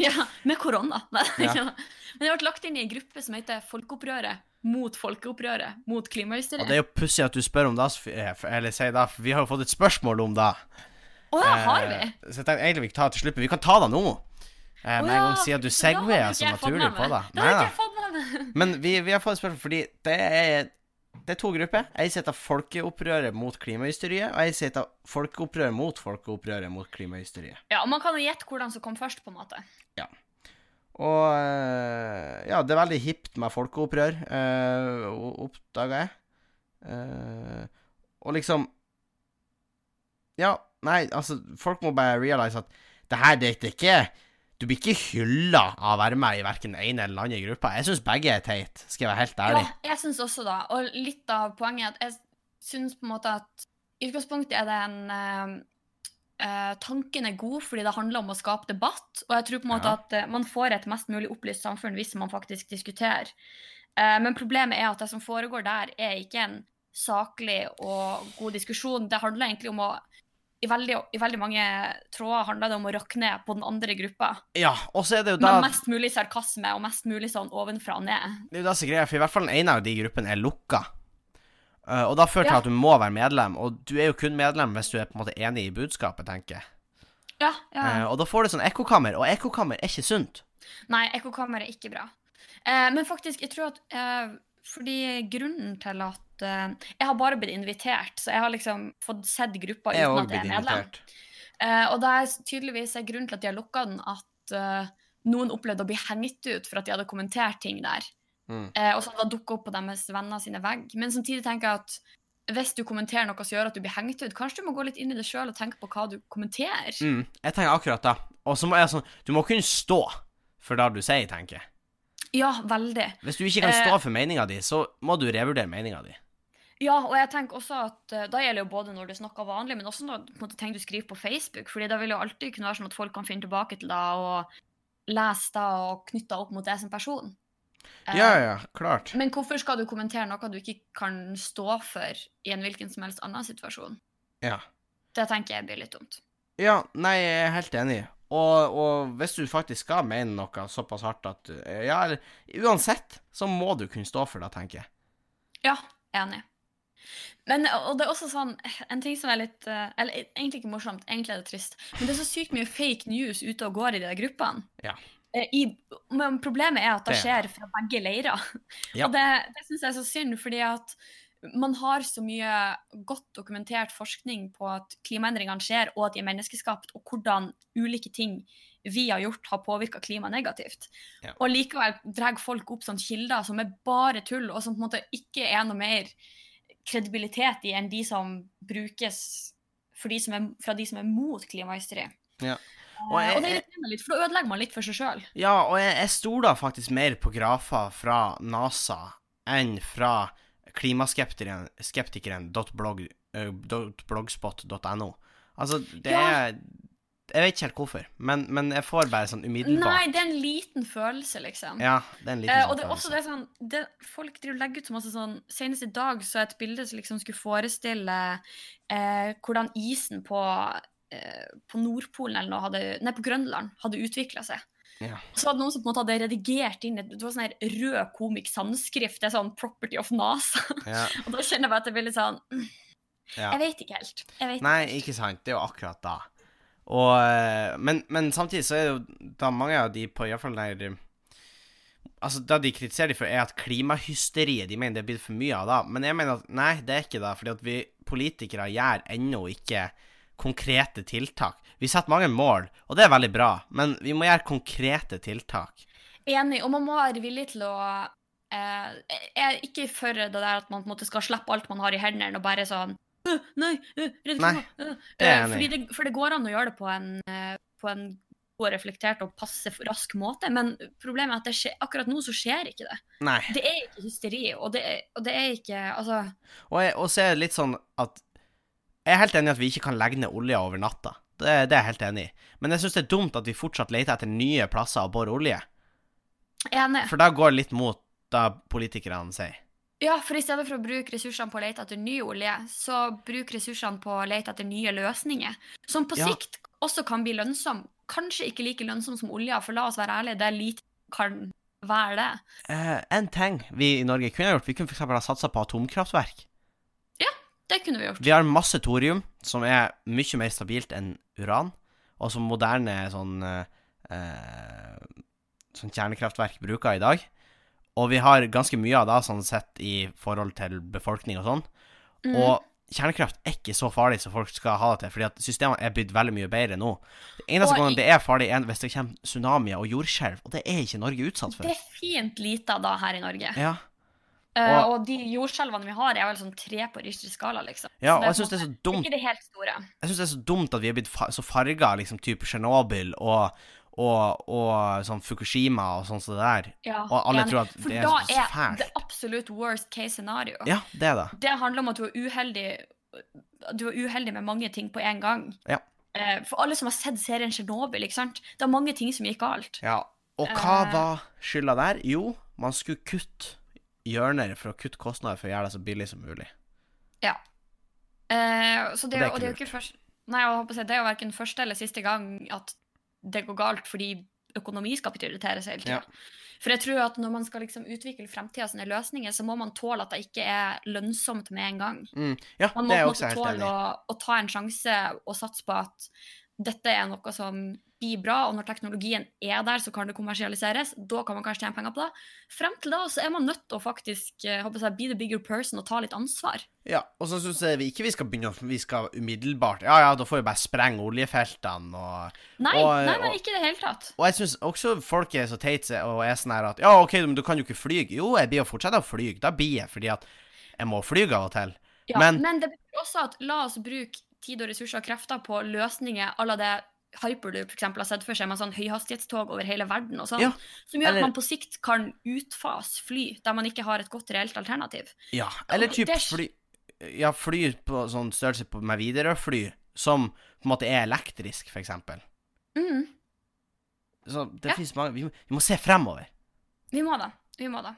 Ja, med korona. Ja. Men jeg ble lagt inn i ei gruppe som heter Folkeopprøret mot folkeopprøret mot Og det er jo pussig at du spør om det, eller sier det, for vi har jo fått et spørsmål om det. Å ja, har vi? Eh, Så jeg tenkte egentlig vi kan ta det til slutt, men vi kan ta det nå. Eh, med en gang ja, siden du segwayer så naturlig på det. det. Har ikke jeg fått. Men vi, vi har fått spørsmål fordi det er, det er to grupper. Ei heter Folkeopprøret mot klimahysteriet, og ei heter Folkeopprøret mot Folkeopprøret mot klimahysteriet. Ja, og Man kan jo gjette hvordan som kom først, på en måte. Ja. Og eh, ja, det er veldig hipt med folkeopprør, uh, oppdaga jeg. Eh, og liksom Ja, nei, altså, folk må bare realize at det her, det er ikke Du blir ikke hylla av å være med i verken den ene eller den andre gruppa. Jeg syns begge er teit, skal jeg være helt ærlig. Ja, jeg syns også da, Og litt av poenget er at jeg syns på en måte at i utgangspunktet er det en eh, eh, Tanken er god fordi det handler om å skape debatt, og jeg tror på en måte Ja. at eh, man får et mest mulig opplyst samfunn hvis man faktisk diskuterer. Eh, men problemet er at det som foregår der, er ikke en saklig og god diskusjon. Det handler egentlig om å i veldig, I veldig mange tråder handler det om å rakke ned på den andre gruppa. Ja, og så er det jo da Med mest mulig sarkasme og mest mulig sånn ovenfra og ned. Det er jo det som er greia, for i hvert fall den ene av de gruppene er lukka. Uh, og da fører det Ja. at du må være medlem, og du er jo kun medlem hvis du er på en måte enig i budskapet, tenker jeg. Ja, ja. Uh, og da får du sånn ekkokammer, og ekkokammer er ikke sunt. Nei, ekkokammer er ikke bra. Uh, men faktisk, jeg tror at Fordi grunnen til at eh, Jeg har bare blitt invitert, så jeg har liksom fått sett gruppa uten at jeg er medlem. Eh, og det er tydeligvis er grunnen til at de har lukka den, at uh, noen opplevde å bli hengt ut for at de hadde kommentert ting der. Mm. Og så hadde det dukka opp på deres venner sine vegg. Men samtidig tenker jeg at hvis du kommenterer noe som gjør at du blir hengt ut, kanskje du må gå litt inn i det sjøl og tenke på hva du kommenterer. Mm, jeg tenker akkurat det. Og så må jeg sånn Du må kunne stå for det du sier, tenker jeg. Ja, veldig. Hvis du ikke kan stå for meninga di, så må du revurdere meninga di. Ja, og jeg tenker også at uh, da gjelder jo både når du snakker vanlig, men også når, måte, ting du skriver på Facebook. fordi da vil jo alltid kunne være sånn at folk kan finne tilbake til deg og lese deg og knytte deg opp mot deg som person. Uh, Ja, ja, klart. Men hvorfor skal du kommentere noe du ikke kan stå for i en hvilken som helst annen situasjon? Ja. Det tenker jeg blir litt dumt. Ja, nei, jeg er helt enig. Og, og hvis du faktisk skal mene noe såpass hardt at du Ja, eller uansett, så må du kunne stå for det, tenker jeg. Ja, enig. Men, og det er også sånn, en ting som er litt eh, Eller egentlig ikke morsomt, egentlig er det trist. Men det er så sykt mye fake news ute og går i de der gruppene. Ja. Eh, I, men problemet er at det Det- skjer fra begge leirer. Ja. Og det, det syns jeg er så synd, fordi at man har så mye godt dokumentert forskning på at klimaendringene skjer, og at de er menneskeskapt, og hvordan ulike ting vi har gjort, har påvirka klimaet negativt. Ja. Og likevel drar folk opp sånne kilder som er bare tull, og som på en måte ikke er noe mer kredibilitet i enn de som brukes de som er, fra de som er mot klimahysteri. Ja. Og, Og jeg- og det irriterer litt, for da ødelegger man litt for seg sjøl. Ja, og jeg, jeg stoler faktisk mer på grafer fra NASA enn fra klimaskeptikeren skeptikeren dot blogg, eh. Altså, det Ja. er Jeg vet ikke helt hvorfor, men, men jeg får bare sånn umiddelbart Nei, det er en liten følelse, liksom. Ja, det er en liten Eh, sånn og det er også det er sånn det, Folk driver og legger ut så masse sånn Senest i dag så et bilde som liksom skulle forestille eh, hvordan isen på, eh, på Nordpolen eller noe hadde Nei, på Grønland hadde utvikla seg. Ja. Så hadde noen som på en måte hadde redigert inn et- Det var sånn her rød komik sandskrift. Det er sånn 'Property of NASA'. Ja, Og da kjenner jeg bare at det blir litt sånn mm, ja. Jeg vet ikke helt. Jeg vet Nei, ikke sant. Det er jo akkurat da. Og, eh, men, men samtidig så er det jo da mange av de på iallfall der Altså, det de kritiserer de for, er at klimahysteriet De mener det er blitt for mye av da. Men jeg mener at nei, det er ikke det. Fordi at vi politikere gjør ennå ikke konkrete tiltak. Vi setter mange mål, og det er veldig bra, men vi må gjøre konkrete tiltak. Enig, og man må være villig til å eh, ikke for det der at man på en måte skal slippe alt man har i hendene og bare sånn «Øh, Nei, øh, redd Nei, klima, øh». det er Eh, enig fordi det, For det går an å gjøre det på en, på en god reflektert og passe rask måte, men problemet er at det skjer, akkurat nå så skjer ikke det. Nei. Det er ikke hysteri, og det er, og det er ikke Altså Og, jeg, og så er det litt sånn at Jeg er helt enig i at vi ikke kan legge ned olja over natta. Det, det er jeg helt enig i. Men jeg syns det er dumt at vi fortsatt leter etter nye plasser å bore olje. enig. For da går det litt mot det politikerne sier. Ja, for i stedet for å bruke ressursene på å lete etter ny olje, så bruk ressursene på å lete etter nye løsninger, som på Ja. sikt også kan bli lønnsom. Kanskje ikke like lønnsom som olja, for la oss være ærlige, det er lite kan være det. Uh, en ting vi i Norge kunne gjort, vi kunne f.eks. ha satsa på atomkraftverk. Ja, Det kunne vi gjort. Vi har masse thorium, som er mye mer stabilt enn uran, og som moderne sånn uh, Sånn kjernekraftverk bruker i dag. Og vi har ganske mye av det sånn sett i forhold til befolkning og sånn. Mm. Og kjernekraft er ikke så farlig som folk skal ha det til, fordi at systemene er blitt veldig mye bedre nå. Det eneste Og gangen det er farlig, er hvis det kommer tsunamier og jordskjelv, og det er ikke Norge utsatt for. Det er fint lite av det her i Norge. Ja, Eh, og- og de jordskjelvene vi har, er vel sånn tre på Richter skala, liksom. ja og jeg syns det er så dumt Ikke det helt store. Jeg synes det er så dumt at vi er blitt fa så farga, liksom type Tsjernobyl og, og, og sånn Fukushima og sånn som det der. Ja, Og alle ja, tror at For det er da er fælt. det absolutt worst case scenario. Ja, det er det. Det handler om at du er uheldig Du er uheldig med mange ting på en gang. Ja. Eh, For alle som har sett serien Tsjernobyl, ikke sant? Det er mange ting som gikk galt. Ja. Og hva Eh. var skylda der? Jo, man skulle kutte hjørner for å kutte kostnader for å gjøre det så billig som mulig. Ja. Eh, så det, Og det er jo ikke ikke først Nei, jeg håper det er jo verken første eller siste gang at det går galt fordi økonomi skal prioriteres hele tida. Ja. For jeg tror at når man skal liksom utvikle fremtida sine løsninger, så må man tåle at det ikke er lønnsomt med en gang. Mm. Ja, Man må er tåle å, å ta en sjanse og satse på at dette er noe som blir bra, og når teknologien er der, så kan det kommersialiseres. Da kan man kanskje tjene penger på det. Frem til da så er man nødt til å faktisk eh, håper jeg, be the bigger person og ta litt ansvar. Ja, og så syns jeg vi ikke vi skal begynne Vi skal umiddelbart Ja, ja, da får vi bare sprenge oljefeltene og Nei, Og- nei, nei og- ikke i det hele tatt. Og jeg syns også folk er så teite og er sånn her at Ja, OK, men du kan jo ikke fly. Jo, jeg blir jo fortsatt å fly. Da blir jeg fordi at jeg må fly av og til. Ja, men- men, det betyr også at la oss bruke tid og ressurser og krefter på løsninger à la det Hyperloop for eksempel, har sett for seg med sånn høyhastighetstog over hele verden og sånn, Ja, som gjør eller- at man på sikt kan utfase fly der man ikke har et godt reelt alternativ. Ja, eller typ det- fly ja, fly på sånn størrelse på, med Widerøe-fly, som på en måte er elektrisk, for eksempel. Mm, Så det Ja. finnes mange vi må, vi må se fremover. vi må da. Vi må da.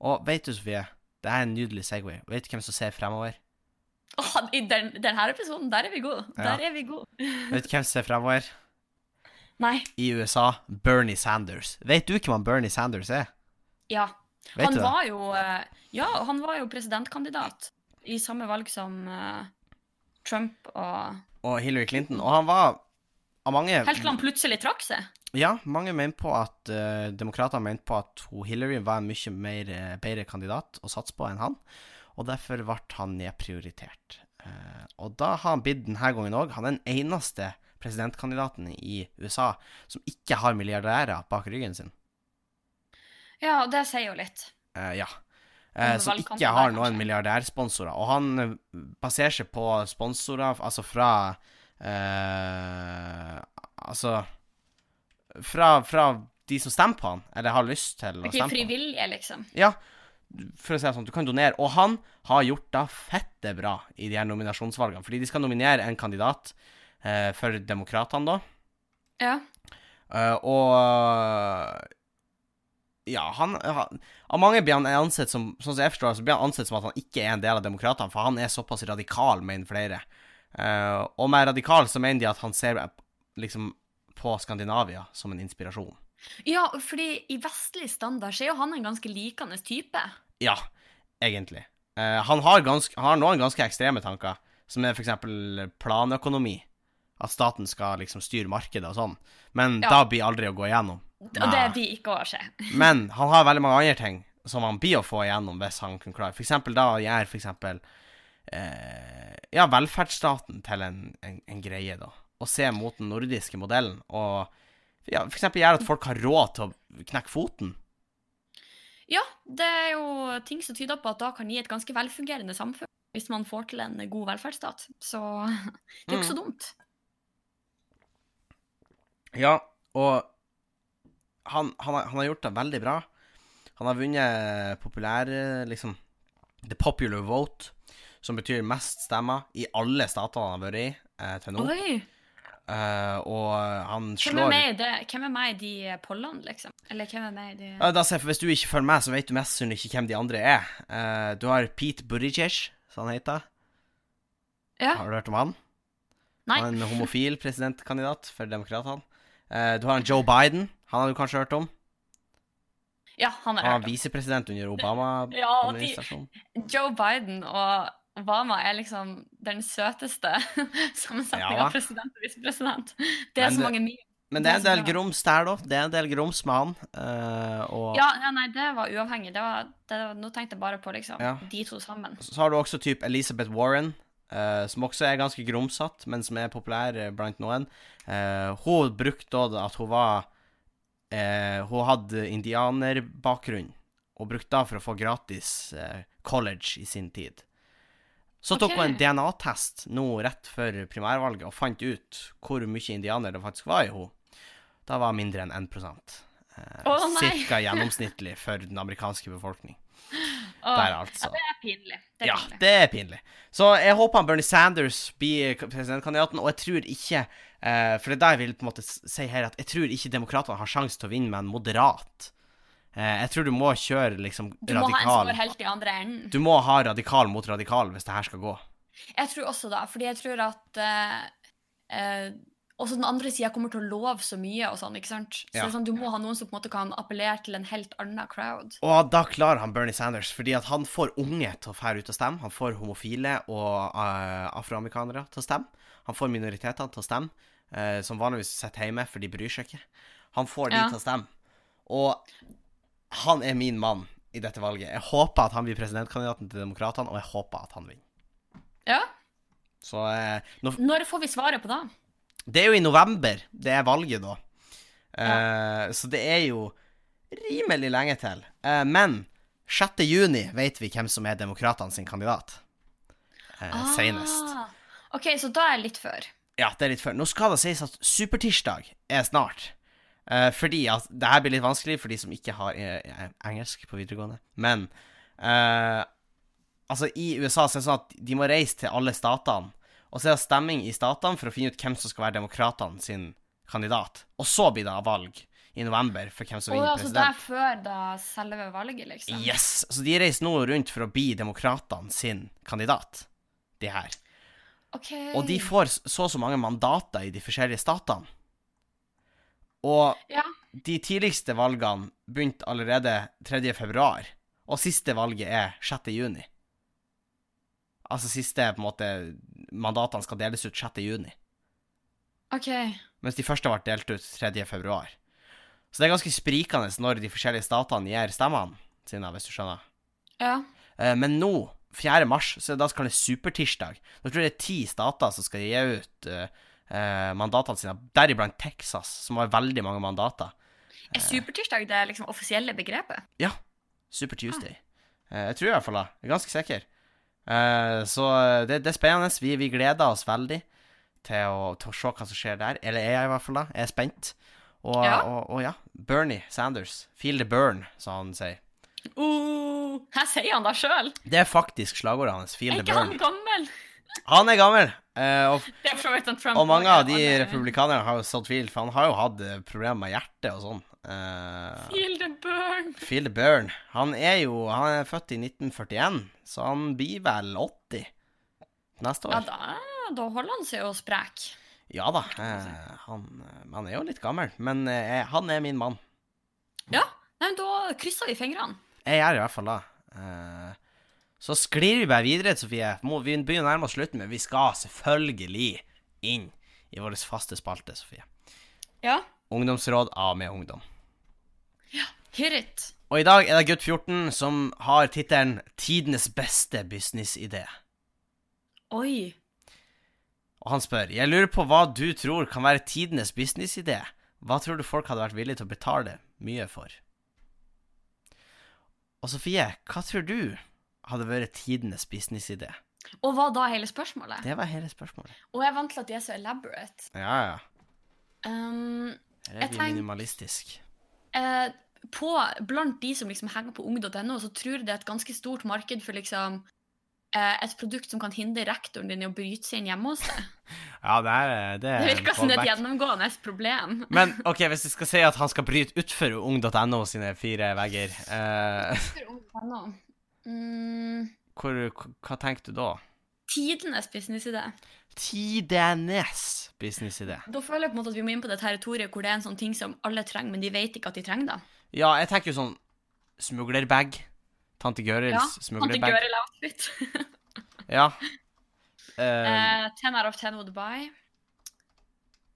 Og vet du, Sofie, det er en nydelig Segway. Vet du hvem som ser fremover? Åh, I den, denne episoden, der er vi gode. Ja. Der er vi gode. Vet du hvem som ser fremover? Nei. I USA? Bernie Sanders. Vet du hvem han Bernie Sanders er? Ja. Vet han du det? var jo eh, Ja, han var jo presidentkandidat i samme valg som eh, Trump og Og Hillary Clinton. Og han var av mange Helt til han plutselig trakk seg. Ja, mange mener på at uh, demokratene mente på at Hillary var en mye mer, eh, bedre kandidat å satse på enn han, og derfor ble han nedprioritert. Eh, og da har han blitt denne gangen òg. Han er den eneste presidentkandidaten i USA som ikke har milliardærer bak ryggen sin. Ja, det sier jo litt. Eh, ja. Eh, som ikke har noen milliardærsponsorer. Og han baserer seg på sponsorer, altså fra eh, Altså fra, fra de som stemmer på han, eller har lyst til å stemme på han. frivillige, liksom. Ja, for å si det sånn, du kan donere. Og han har gjort det fette bra i de her nominasjonsvalgene, fordi de skal nominere en kandidat eh, for demokratene, da. Ja. Uh, og Ja, han, han Av mange blir han ansett som Sånn som jeg forstår så blir han ansett som at han ikke er en del av demokratene, for han er såpass radikal, mener flere. Uh, og med radikal så mener de at han ser liksom på Skandinavia som en inspirasjon. Ja, fordi i vestlig standard så er jo han en ganske likende type. Ja, egentlig. Eh, han, har ganske, han har noen ganske ekstreme tanker, som er f.eks. planøkonomi. At staten skal liksom styre markedet og sånn. Men Ja. da blir aldri å gå igjennom. Og det blir ikke å skje. Men han har veldig mange andre ting som han blir å få igjennom hvis han kan klare. Eksempel da gjør eksempel eh, ja, velferdsstaten til en, en, en greie, da. Og se mot den nordiske modellen. Og ja, for eksempel gjøre at folk har råd til å knekke foten. Ja, det er jo ting som tyder på at da kan gi et ganske velfungerende samfunn. Hvis man får til en god velferdsstat. Så det er jo ikke så dumt. Ja, og han, han, har, han har gjort det veldig bra. Han har vunnet populær liksom The popular vote, som betyr mest stemmer i alle statene han har vært i eh, til nå. Oi! Eh, og han slår hvem er meg i de pollene, liksom? Eller hvem er meg i de uh, da for Hvis du ikke følger med, så vet du mest sannsynlig ikke hvem de andre er. Uh, du har Pete Buttigieg, som han heter. Ja? Har du hørt om han? Nei? Han er en homofil presidentkandidat for demokratene. Uh, du har en Joe Biden. Han har du kanskje hørt om? Ja, han har Han hørt var om. visepresident under Ja, de, Obama-administrasjonen. Joe Biden og Obama er liksom den søteste sammensetningen Ja. av president og visepresident. Det er Men så det- mange mye. Men det er en del grums der, da. Det er en del grums med han. Uh, og Ja, ja, nei, det var uavhengig. Det var, det, var- nå tenkte jeg bare på liksom Ja. de to sammen. så har du også type Elizabeth Warren, uh, som også er ganske grumsete, men som er populær eh, blant noen. Uh, hun brukte da at hun var Hun hadde indianerbakgrunn, og brukte da for å få gratis college i sin tid. Så tok Ok. hun en DNA-test nå rett før primærvalget og fant ut hvor mye indianer det faktisk var i henne. Da var mindre enn 1 eh, oh. Cirka gjennomsnittlig for den amerikanske befolkning. Oh, Der, altså. Ja, det er pinlig. Det er Ja, pinlig. det er pinlig. Så jeg håper Bernie Sanders blir presidentkandidaten, og jeg tror ikke eh, For det er det jeg vil på en måte si her, at jeg tror ikke demokratene har sjanse til å vinne med en moderat. Eh, jeg tror du må kjøre liksom Du må ha en som går helt i andre enden. Du må ha radikal mot radikal hvis det her skal gå. Jeg tror også da, fordi jeg tror at eh, eh, også den andre sida kommer til å love så mye og sånn, ikke sant? Så Ja. sånn, du må ha noen som på en måte kan appellere til en helt annen crowd. Og da klarer han Bernie Sanders, fordi at han får unge til å fære ut og stemme. Han får homofile og uh, afroamerikanere til å stemme. Han får minoritetene til å stemme, som vanligvis sitter hjemme, for de bryr seg ikke. Han får de Ja. til å stemme. Og han er min mann i dette valget. Jeg håper at han blir presidentkandidaten til Demokratene, og jeg håper at han vinner. Ja. Så eh, nå, Når får vi svaret på det? Det er jo i november det er valget, da. Eh, Så det er jo rimelig lenge til. Eh, men 6. juni vet vi hvem som er demokratene sin kandidat. Ah. Senest. OK, så da er jeg litt før. Ja, det er litt før. Nå skal det sies at supertirsdag er snart. Eh, fordi at Det her blir litt vanskelig for de som ikke har eh, engelsk på videregående. Men uh, Altså, i USA så er det sånn at de må reise til alle statene, og så er det stemming i statene for å finne ut hvem som skal være demokratene sin kandidat. Og så blir det valg i november for hvem som vinner altså det er før da selve valget, liksom? Yes! Så de reiser nå rundt for å bli demokratene sin kandidat, de her. Ok. Og de får så og så mange mandater i de forskjellige statene. Og Ja. de tidligste valgene begynte allerede 3. februar, og siste valget er 6. juni. Altså siste på en måte mandatene skal deles ut 6. juni, OK. mens de første ble delt ut 3. februar. Så det er ganske sprikende når de forskjellige statene gir stemmene sine, hvis du skjønner. Ja. Eh, Men nå, 4. mars, så da skal det supertirsdag. Da tror jeg det er ti stater som skal gi ut eh, eh, mandatene sine, deriblant Texas, som har veldig mange mandater. Er supertirsdag det liksom offisielle begrepet? Ja. Super Tuesday. Eh, jeg tror i hvert fall det. Jeg er ganske sikker. Eh, så det, det er spennende. Vi, vi gleder oss veldig til å, til å se hva som skjer der. Eller er jeg i hvert fall da. Jeg er spent. Og Ja. og, og ja, Bernie Sanders. Feel the burn, som han sier. Uh, her sier han det sjøl! Det er faktisk slagordet hans. Feel Er the ikke han gammel? Han er gammel. eh, og. Og mange av de republikanerne har jo sådd tvil, for han har jo hatt eh, problemer med hjertet og sånn. Eh, Feel the burn. Feel the burn. Han er jo Han er født i 1941, så han blir vel 80 neste år. Ja, da, da holder han seg jo sprek. Ja da. eh, han, han er jo litt gammel, men eh, han er min mann. Ja, Nei, men da krysser vi fingrene. Jeg gjør i hvert fall det. Så sklir vi bare videre, Sofie. Vi begynner å nærme oss slutten, men vi skal selvfølgelig inn i vår faste spalte, Sofie. Ja. Ungdomsråd av med ungdom. Hit it. Og i dag er det gutt 14 som har tittelen 'Tidenes beste businessidé'. Oi. Og han spør Jeg lurer på hva du tror kan være tidenes businessidé. Hva tror du folk hadde vært villige til å betale mye for? Og Sofie, hva tror du hadde vært tidenes businessidé? Og hva da hele spørsmålet? Det var hele spørsmålet. Og jeg er vant til at de er så elaborate. Ja, ja. Um, Her er vi tenk- minimalistisk. eh, på, blant de som liksom henger på ung.no, så tror jeg det er et ganske stort marked for liksom eh, et produkt som kan hindre rektoren din i å bryte seg inn hjemme hos deg. Ja, det er det. er Det virker som et gjennomgående problem. Men ok, hvis vi skal si at han skal bryte utfor ung.no sine fire vegger, eh. Mm, hvor, hva tenker du da? tidenes businessidé. Tidenes businessidé. Da føler jeg på en måte at vi må inn på det territoriet hvor det er en sånn ting som alle trenger, men de vet ikke at de trenger det. Ja, jeg tenker jo sånn smuglerbag. Tante Gørils Ja, Tante smuglerbag. Gøril outfit. Ja. Ten Eh, 10 out of ten would buy.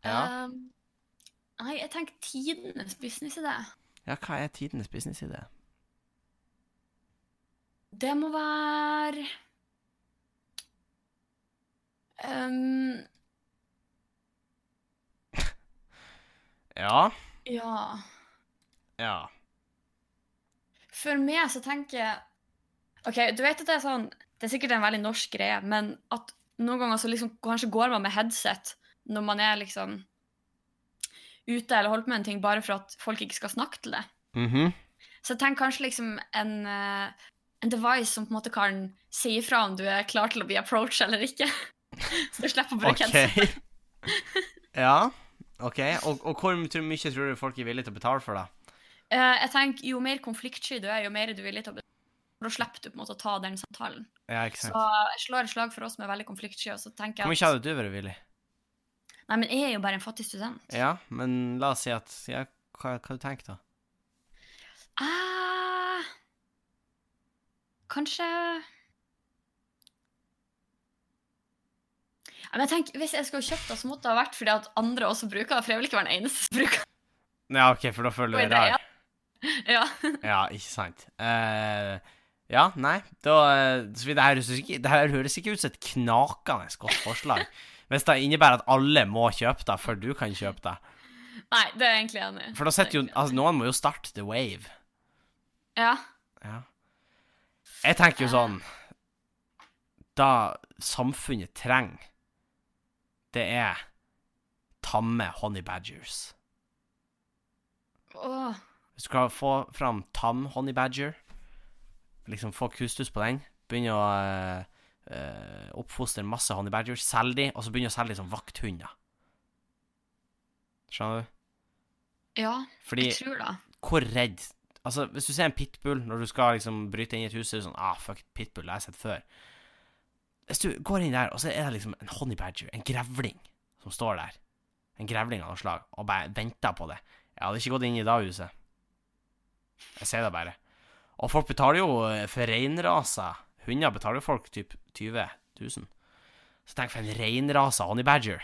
Ja. Um, nei, jeg tenker tidenes businessidé. ja, hva er tidenes businessidé? Det må være um, Ja. Ja. Ja. For meg så tenker jeg OK, du vet at det er sånn Det er sikkert en veldig norsk greie, men at noen ganger så liksom kanskje går man med headset når man er liksom ute eller holder på med en ting bare for at folk ikke skal snakke til det. -hmm. Så jeg tenker kanskje liksom en, eh, en device som på en måte kan si ifra om du er klar til å bli approached eller ikke. Så du slipper å bruke headset. Ja. OK. Og, og hvor mye tror du folk er villige til å betale for det? Uh, jeg tenker Jo mer konfliktsky du er, jo mer er du villig til å betale. Da slipper du på en måte å ta den samtalen. Ja, ikke Så jeg slår et slag for oss er veldig konfliktsky, og så tenker Hvor mye hadde du vært villig? Nei, men jeg er jo bare en fattig student. Ja, men la oss si at ja, hva, hva du tenker da? Ah, kanskje ja, men jeg tenker, Hvis jeg skulle kjøpt det, så måtte det ha vært fordi at andre også bruker det. For jeg vil ikke være den eneste som bruker Ja, OK, for da føler du det. deg rar. Ja. Ja, ikke sant. Uh, ja, nei, da eh, det, her høres ikke, det her høres ikke ut som et knakende godt forslag. Hvis det innebærer at alle må kjøpe det før du kan kjøpe det. Nei, det er egentlig enig. For da sitter jo Altså, noen må jo starte the wave. Ja. Ja. Jeg tenker jo sånn Da samfunnet trenger, det er tamme honey badgers. Åh. Hvis du skal få fram tam honey badger, liksom få kustus på den, begynne å eh, oppfostre masse honey badgers, selge de, og så begynne å selge de som vakthunder. Skjønner du? Ja, Fordi jeg tror det. hvor redd Altså, hvis du ser en pitbull når du skal liksom bryte inn i et hus, så er det sånn Ah, fuck, pitbull, det har jeg sett før. Hvis du går inn der, og så er det liksom en honey badger, en grevling, som står der, en grevling av noe slag, og bare venter på det Jeg hadde ikke gått inn i det huset. Jeg sier det bare. Og folk betaler jo eh, for reinraser. Hunder betaler jo folk typ 20 000. Så tenk for en reinrasa honey badger.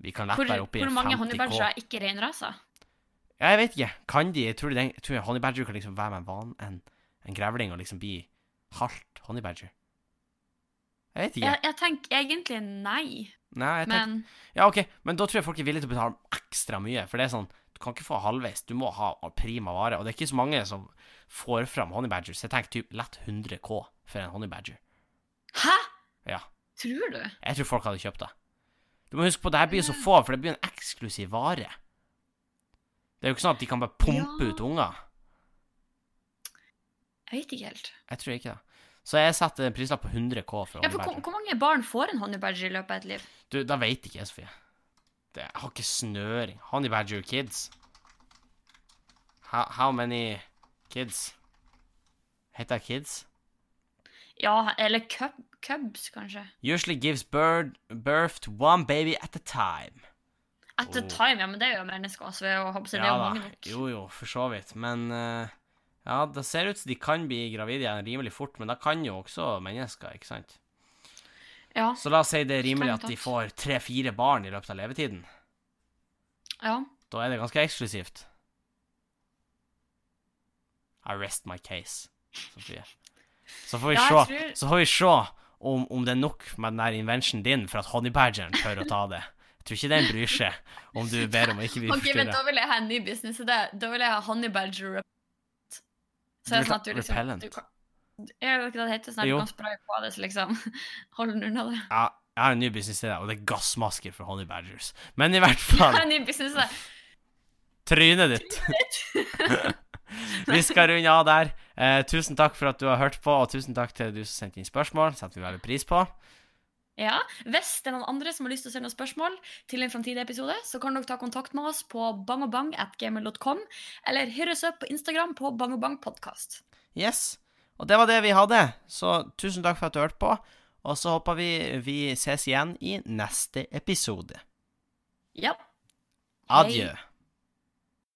Vi kan lett være oppe i hvor mange 50 honey K. er ikke reinraser? Ja, jeg vet ikke. Kan de? Jeg tror, de, jeg tror honey badger kan liksom være med en, van, en, en grevling og liksom bli halvt honey badger. Jeg vet ikke. Jeg, jeg tenker egentlig nei, Nei, jeg tenker, men ja, ok, men da tror jeg folk er villige til å betale ekstra mye, for det er sånn Du kan ikke få halvveis, du må ha prima vare, og det er ikke så mange som får fram honey badger, Så jeg tenker typ lett 100 K for en honey badger. Hæ? Ja. Tror du? Jeg tror folk hadde kjøpt det. Du må huske på, det her blir så få, for det blir en eksklusiv vare. Det er jo ikke sånn at de kan bare pumpe Ja. ut unger. Jeg vet ikke helt. Jeg tror ikke det. Så jeg setter en prislapp på 100 K for Ja, for hvor, mange barn får en honey badger i løpet av et liv? Du, da vet ikke jeg, Sofie. Det, jeg har ikke snøring. Honey Badger kids. How, how many kids? Heter det kids? Ja, eller cub, cubs, kanskje. Usually gives bird, birth to one baby at a time. At Oh. time, ja, men det gjør mennesker også. ved å hoppe seg. Det er jo mange nok. Jo, jo, for så vidt. Men uh, ja, det ser ut som de kan bli gravide igjen rimelig fort, men da kan jo også mennesker, ikke sant? Ja, Så la oss si det er rimelig at de får tre-fire barn i løpet av levetiden. ja. Da er det ganske eksklusivt. I rest my case, Sofie. Så får vi Ja, se, tror- så får vi se om, om det er nok med den der inventionen din for at honey badgeren tør å ta det. Jeg tror ikke den bryr seg om du ber om å ikke bli Ok, men forstyrra. da vil jeg ha en ny business Det, Da vil jeg ha honey badger repellent. Så det er sånn at du liksom repellent? Du kan, jeg vet ikke hva det heter, sånn at Jo. du kan spraye på det, så liksom holder den unna det. Ja, jeg har en ny business til deg, og det er gassmasker for honey badgers. Men i hvert fall En ny business idé. Trynet ditt. vi skal runde av der. Eh, tusen takk for at du har hørt på, og tusen takk til du som sendte inn spørsmål. setter vi veldig pris på. Ja, Hvis det er noen andre som har lyst til å sende spørsmål til en framtidig episode, så kan dere ta kontakt med oss på bangobang.gamer.com eller hør oss opp på Instagram på bangobangpodkast. Yes. Og det var det vi hadde. Så tusen takk for at du hørte på. Og så håper vi vi ses igjen i neste episode. Ja. Adjø.